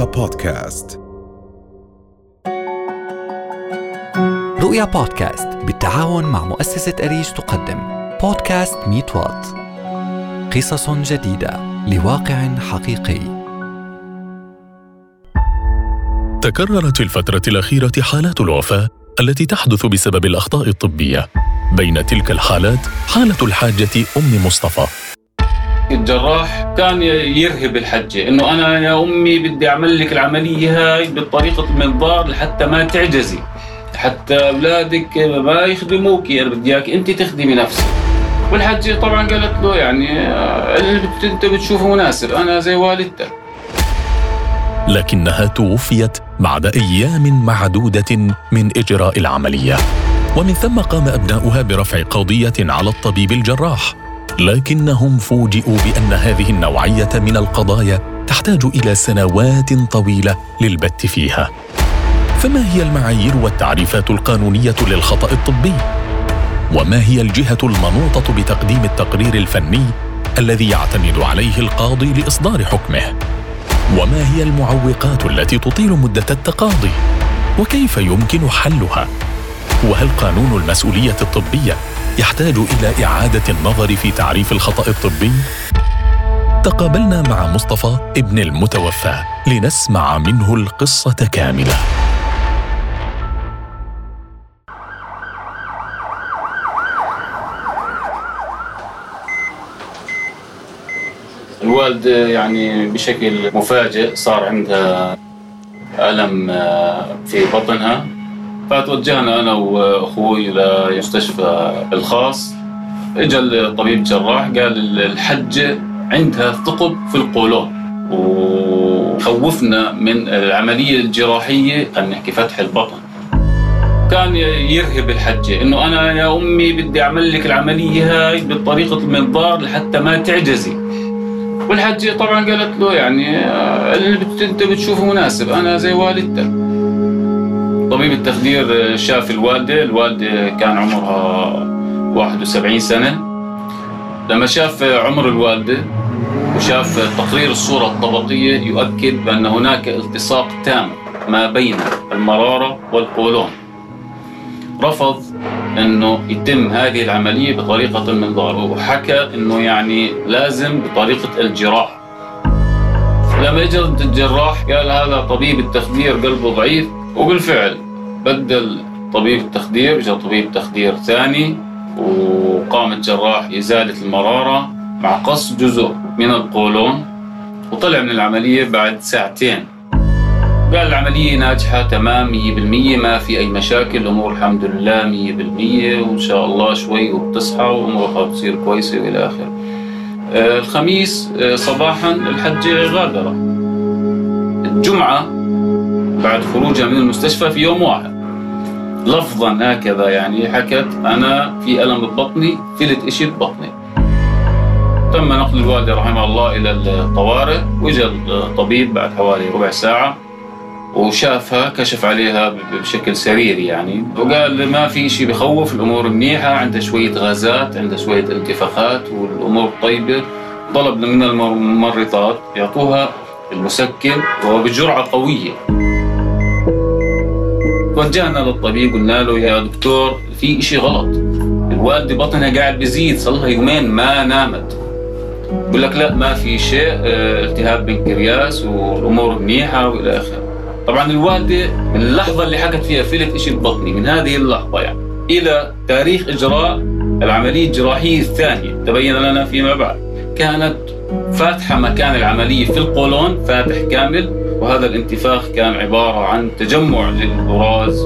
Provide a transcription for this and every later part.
رؤيا بودكاست. رؤيا بودكاست بالتعاون مع مؤسسة أريج تقدم. بودكاست ميت وات. قصص جديدة لواقع حقيقي. تكررت في الفترة الأخيرة حالات الوفاة التي تحدث بسبب الأخطاء الطبية. بين تلك الحالات حالة الحاجة أم مصطفى. الجراح كان يرهب الحجة إنه أنا يا أمي بدي أعمل لك العملية هاي بطريقة المنظار لحتى ما تعجزي حتى أولادك ما يخدموك أنا بدي إياك أنت تخدمي نفسك. والحجة طبعا قالت له يعني اللي أنت بتشوفه مناسب أنا زي والدتك لكنها توفيت بعد أيام معدودة من إجراء العملية. ومن ثم قام أبناؤها برفع قضية على الطبيب الجراح. لكنهم فوجئوا بأن هذه النوعية من القضايا تحتاج إلى سنوات طويلة للبت فيها فما هي المعايير والتعريفات القانونية للخطأ الطبي؟ وما هي الجهة المنوطة بتقديم التقرير الفني الذي يعتمد عليه القاضي لإصدار حكمه؟ وما هي المعوقات التي تطيل مدة التقاضي وكيف يمكن حلها وهل قانون المسؤولية الطبية يحتاج إلى إعادة النظر في تعريف الخطأ الطبي؟ تقابلنا مع مصطفى ابن المتوفى لنسمع منه القصة كاملة. الوالدة يعني بشكل مفاجئ صار عندها ألم آه، في بطنها. فتوجهنا أنا وأخوي لمستشفى الخاص. اجى الطبيب جراح قال الحجة عندها ثقب في القولون. وخوفنا من العملية الجراحية خلينا نحكي فتح البطن. كان يرهب الحجة إنه أنا يا أمي بدي أعمل لك العملية هاي بطريقة المنظار لحتى ما تعجزي. والحجة طبعا قالت له يعني آه، اللي أنت بتشوفه مناسب أنا زي والدتك. طبيب التخدير شاف الوالدة الوالدة كان عمرها 71 سنة. لما شاف عمر الوالدة وشاف تقرير الصورة الطبقية يؤكد بأن هناك التصاق تام ما بين المرارة والقولون. رفض أنه يتم هذه العملية بطريقة المنظار وحكى أنه يعني لازم بطريقة الجراح. لما اجى الجراح قال هذا طبيب التخدير قلبه ضعيف. وبالفعل بدل طبيب التخدير اجى طبيب تخدير ثاني وقام الجراح إزالة المرارة مع قص جزء من القولون وطلع من العملية بعد ساعتين. قال العملية ناجحة تمام 100% ما في أي مشاكل الأمور الحمد لله 100% وإن شاء الله شوي وبتصحى وأمورها بتصير كويسة وإلى آخره. آه، الخميس آه، صباحا الحجة غادرة. الجمعة بعد خروجها من المستشفى في يوم واحد. لفظا هكذا يعني حكت أنا في ألم ببطني فلت إشي ببطني. تم نقل الوالدة رحمها الله إلى الطوارئ وجا الطبيب بعد حوالي ربع ساعة وشافها كشف عليها بشكل سريري يعني وقال ما في شيء بخوف الأمور منيحة عندها شوية غازات عندها شوية انتفاخات والأمور طيبة طلب من الممرضات يعطوها المسكن وبجرعه قوية. توجهنا للطبيب قلنا له يا دكتور في إشي غلط. الوالده بطنها قاعد بزيد صار لها يومين ما نامت. بقول لك لا ما في شيء التهاب بنكرياس والأمور منيحة وإلى آخره. طبعا الوالدة من اللحظة اللي حكت فيها فلت شيء ببطني من هذه اللحظة يعني. إلى تاريخ إجراء العملية الجراحية الثانية تبين لنا فيما بعد. كانت فاتحة مكان العملية في القولون فاتح كامل. وهذا الانتفاخ كان عبارة عن تجمع للبراز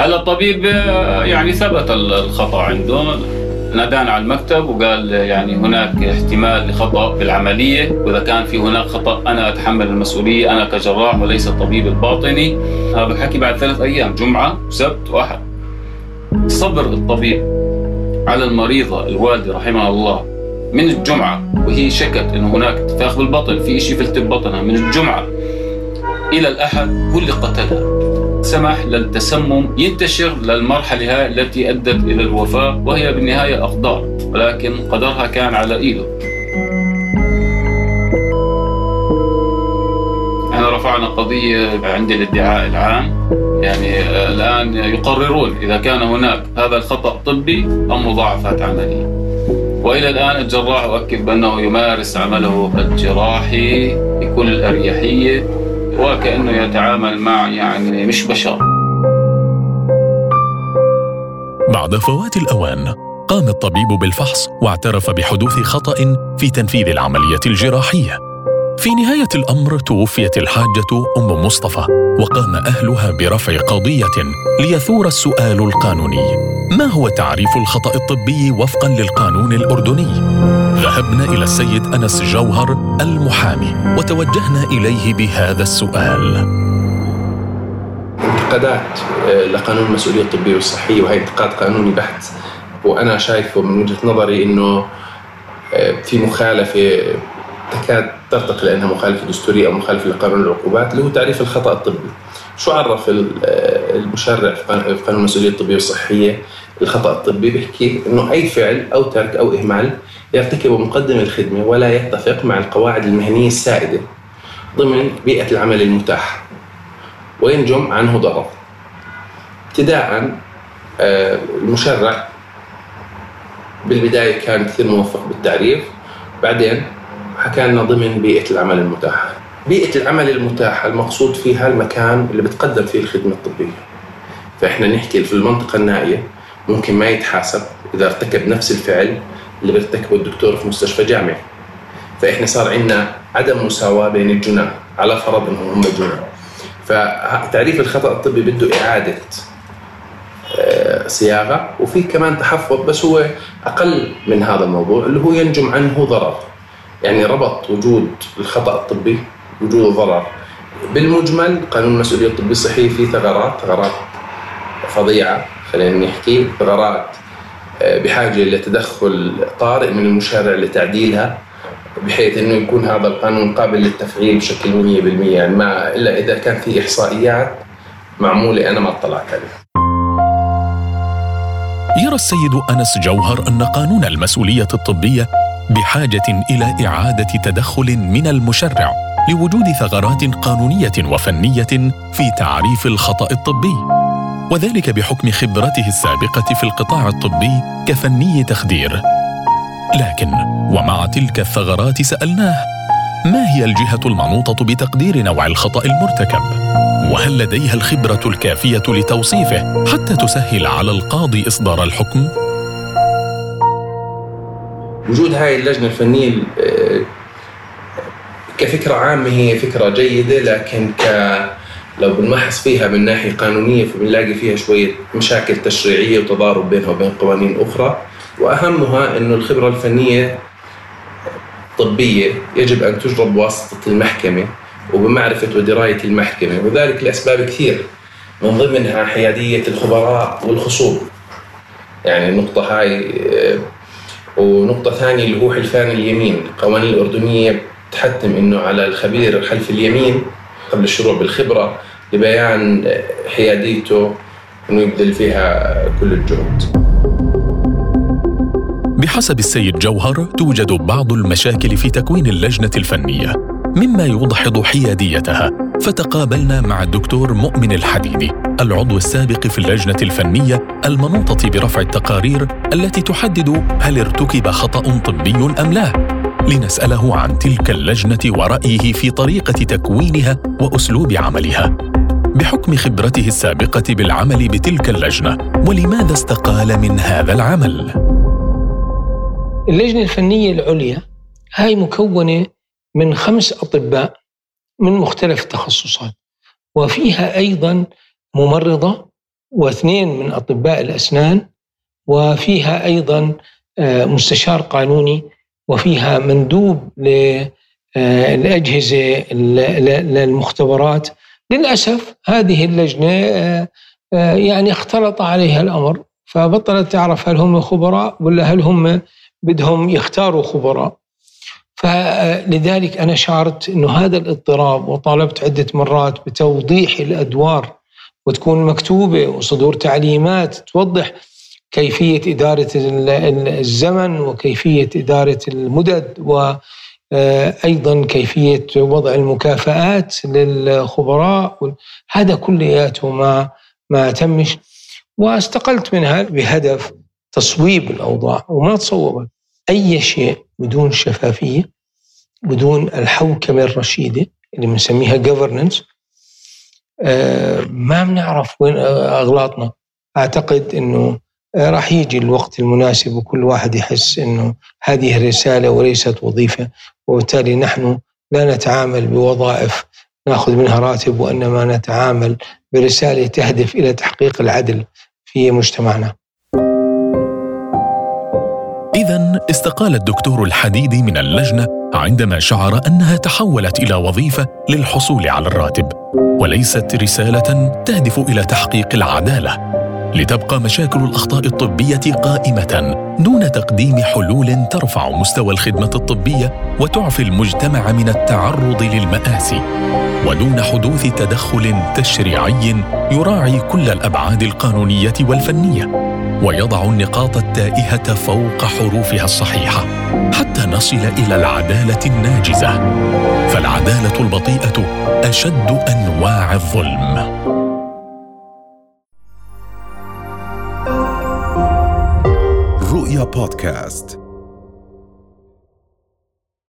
هلا الطبيب يعني ثبت الخطأ عنده. نادانا على المكتب وقال يعني هناك احتمال لخطأ بالعملية. وإذا كان في هناك خطأ أنا أتحمل المسؤولية. أنا كجراح وليس الطبيب الباطني. هذا الحكي بعد ثلاث أيام جمعة وسبت واحد. صبر الطبيب على المريضه الوالده رحمها الله. من الجمعة وهي شكت إنه هناك انتفاخ بالبطن في شيء في التب بطنها من الجمعة إلى الأحد كل قتلها. سمح للتسمم ينتشر للمرحلة التي أدت إلى الوفاة وهي بالنهاية أقدار ولكن قدرها كان على إيده. رفعنا قضية عند الادعاء العام يعني الآن يقررون إذا كان هناك هذا الخطأ طبي أم مضاعفات عملية. وإلى الآن الجراح أؤكد بأنه يمارس عمله الجراحي بكل أريحية وكأنه يتعامل مع يعني مش بشر. بعد فوات الأوان قام الطبيب بالفحص واعترف بحدوث خطأ في تنفيذ العملية الجراحية. في نهاية الأمر توفيت الحاجة أم مصطفى وقام أهلها برفع قضية ليثور السؤال القانوني. ما هو تعريف الخطأ الطبي وفقا للقانون الأردني؟ ذهبنا إلى السيد أنس جوهر المحامي وتوجهنا إليه بهذا السؤال. انتقادات آه، لقانون المسؤولية الطبية والصحية وهي انتقاد قانوني بحت. وأنا شايفه من وجهة نظري أنه آه، في مخالفة تكاد ترتقي لأنها مخالفة دستورية أو مخالفة لقانون العقوبات اللي هو تعريف الخطأ الطبي. شو عرف المشرع في قانون المسؤولية الطبية والصحيه الخطأ الطبي بيحكي إنه أي فعل أو ترك أو إهمال يرتكبه مقدم الخدمة ولا يتفق مع القواعد المهنية السائدة ضمن بيئة العمل المتاحة وينجم عنه ضرر. ابتداء آه، المشرع بالبداية كان كثير موفق بالتعريف بعدين حكى لنا ضمن بيئة العمل المتاحة. بيئة العمل المتاحة المقصود فيها المكان اللي بتقدم فيه الخدمة الطبية. فإحنا نحكي في المنطقة النائية ممكن ما يتحاسب إذا ارتكب نفس الفعل اللي بيرتكبه الدكتور في مستشفى جامعي. فإحنا صار عندنا عدم مساواة بين الجنان على فرض أنهم هم جنان فتعريف الخطأ الطبي بده إعادة آه، صياغة وفي كمان تحفظ بس هو أقل من هذا الموضوع اللي هو ينجم عنه ضرر. يعني ربط وجود الخطأ الطبي وجود الضرر بالمجمل قانون المسؤولية الطبية الصحية فيه ثغرات ثغرات فظيعة خلينا نحكي ثغرات آه، بحاجة لتدخل طارئ من المشرع لتعديلها بحيث إنه يكون هذا القانون قابل للتفعيل بشكل 100% يعني ما إلا إذا كان في إحصائيات معمولة أنا ما اطلعت عليها. يرى السيد أنس جوهر أن قانون المسؤولية الطبية بحاجة إلى إعادة تدخل من المشرع لوجود ثغرات قانونية وفنية في تعريف الخطأ الطبي. وذلك بحكم خبرته السابقة في القطاع الطبي كفني تخدير. لكن ومع تلك الثغرات سألناه ما هي الجهة المنوطة بتقدير نوع الخطأ المرتكب؟ وهل لديها الخبرة الكافية لتوصيفه حتى تسهل على القاضي إصدار الحكم؟ وجود هاي اللجنة الفنية آه، كفكرة عامة هي فكرة جيدة لكن ك لو بنمحص فيها من ناحية قانونية فبنلاقي فيها شوية مشاكل تشريعية وتضارب بينها وبين قوانين أخرى. وأهمها إنه الخبرة الفنية الطبيه يجب أن تجرب بواسطة المحكمة وبمعرفة ودراية المحكمة وذلك لأسباب كثير من ضمنها حيادية الخبراء والخصوم. يعني النقطة هاي آه، ونقطة ثانية اللي هو حلفان اليمين. القوانين الأردنية تحتم أنه على الخبير حلف اليمين قبل الشروع بالخبرة لبيان حياديته أنه يبذل فيها كل الجهد. بحسب السيد جوهر توجد بعض المشاكل في تكوين اللجنة الفنية مما يوضح حياديتها فتقابلنا مع الدكتور مؤمن الحديدي. العضو السابق في اللجنة الفنية المنوطة برفع التقارير التي تحدد هل ارتكب خطأ طبي أم لا. لنسأله عن تلك اللجنة ورأيه في طريقة تكوينها وأسلوب عملها. بحكم خبرته السابقة بالعمل بتلك اللجنة ولماذا استقال من هذا العمل؟ اللجنة الفنية العليا هاي مكونة من خمس أطباء من مختلف التخصصات وفيها أيضا ممرضة واثنين من أطباء الأسنان وفيها أيضا آه، مستشار قانوني وفيها مندوب للأجهزة آه، للمختبرات. للأسف هذه اللجنة آه، يعني اختلط عليها الأمر فبطلت تعرف هل هم خبراء ولا هل هم بدهم يختاروا خبراء. فلذلك أنا شعرت أنه هذا الاضطراب وطالبت عدة مرات بتوضيح الأدوار وتكون مكتوبة وصدور تعليمات توضح كيفية إدارة الزمن وكيفية إدارة المدد و آه، أيضا كيفية وضع المكافآت للخبراء هذا كلياته ما ما تمش. واستقلت منها بهدف تصويب الأوضاع وما تصوبت أي شيء بدون شفافية بدون الحوكمة الرشيدة اللي بنسميها governance. ما بنعرف وين أغلاطنا أعتقد إنه راح يجي الوقت المناسب وكل واحد يحس إنه هذه رسالة وليست وظيفة وبالتالي نحن لا نتعامل بوظائف نأخذ منها راتب وإنما نتعامل برسالة تهدف إلى تحقيق العدل في مجتمعنا. استقال الدكتور الحديدي من اللجنة عندما شعر أنها تحولت إلى وظيفة للحصول على الراتب وليست رسالة تهدف إلى تحقيق العدالة. لتبقى مشاكل الأخطاء الطبية قائمة دون تقديم حلول ترفع مستوى الخدمة الطبية وتعفي المجتمع من التعرض للمآسي. ودون حدوث تدخل تشريعي يراعي كل الأبعاد القانونية والفنية ويضع النقاط التائهة فوق حروفها الصحيحة حتى نصل إلى العدالة الناجزة. فالعدالة البطيئة أشد أنواع الظلم. رؤيا بودكاست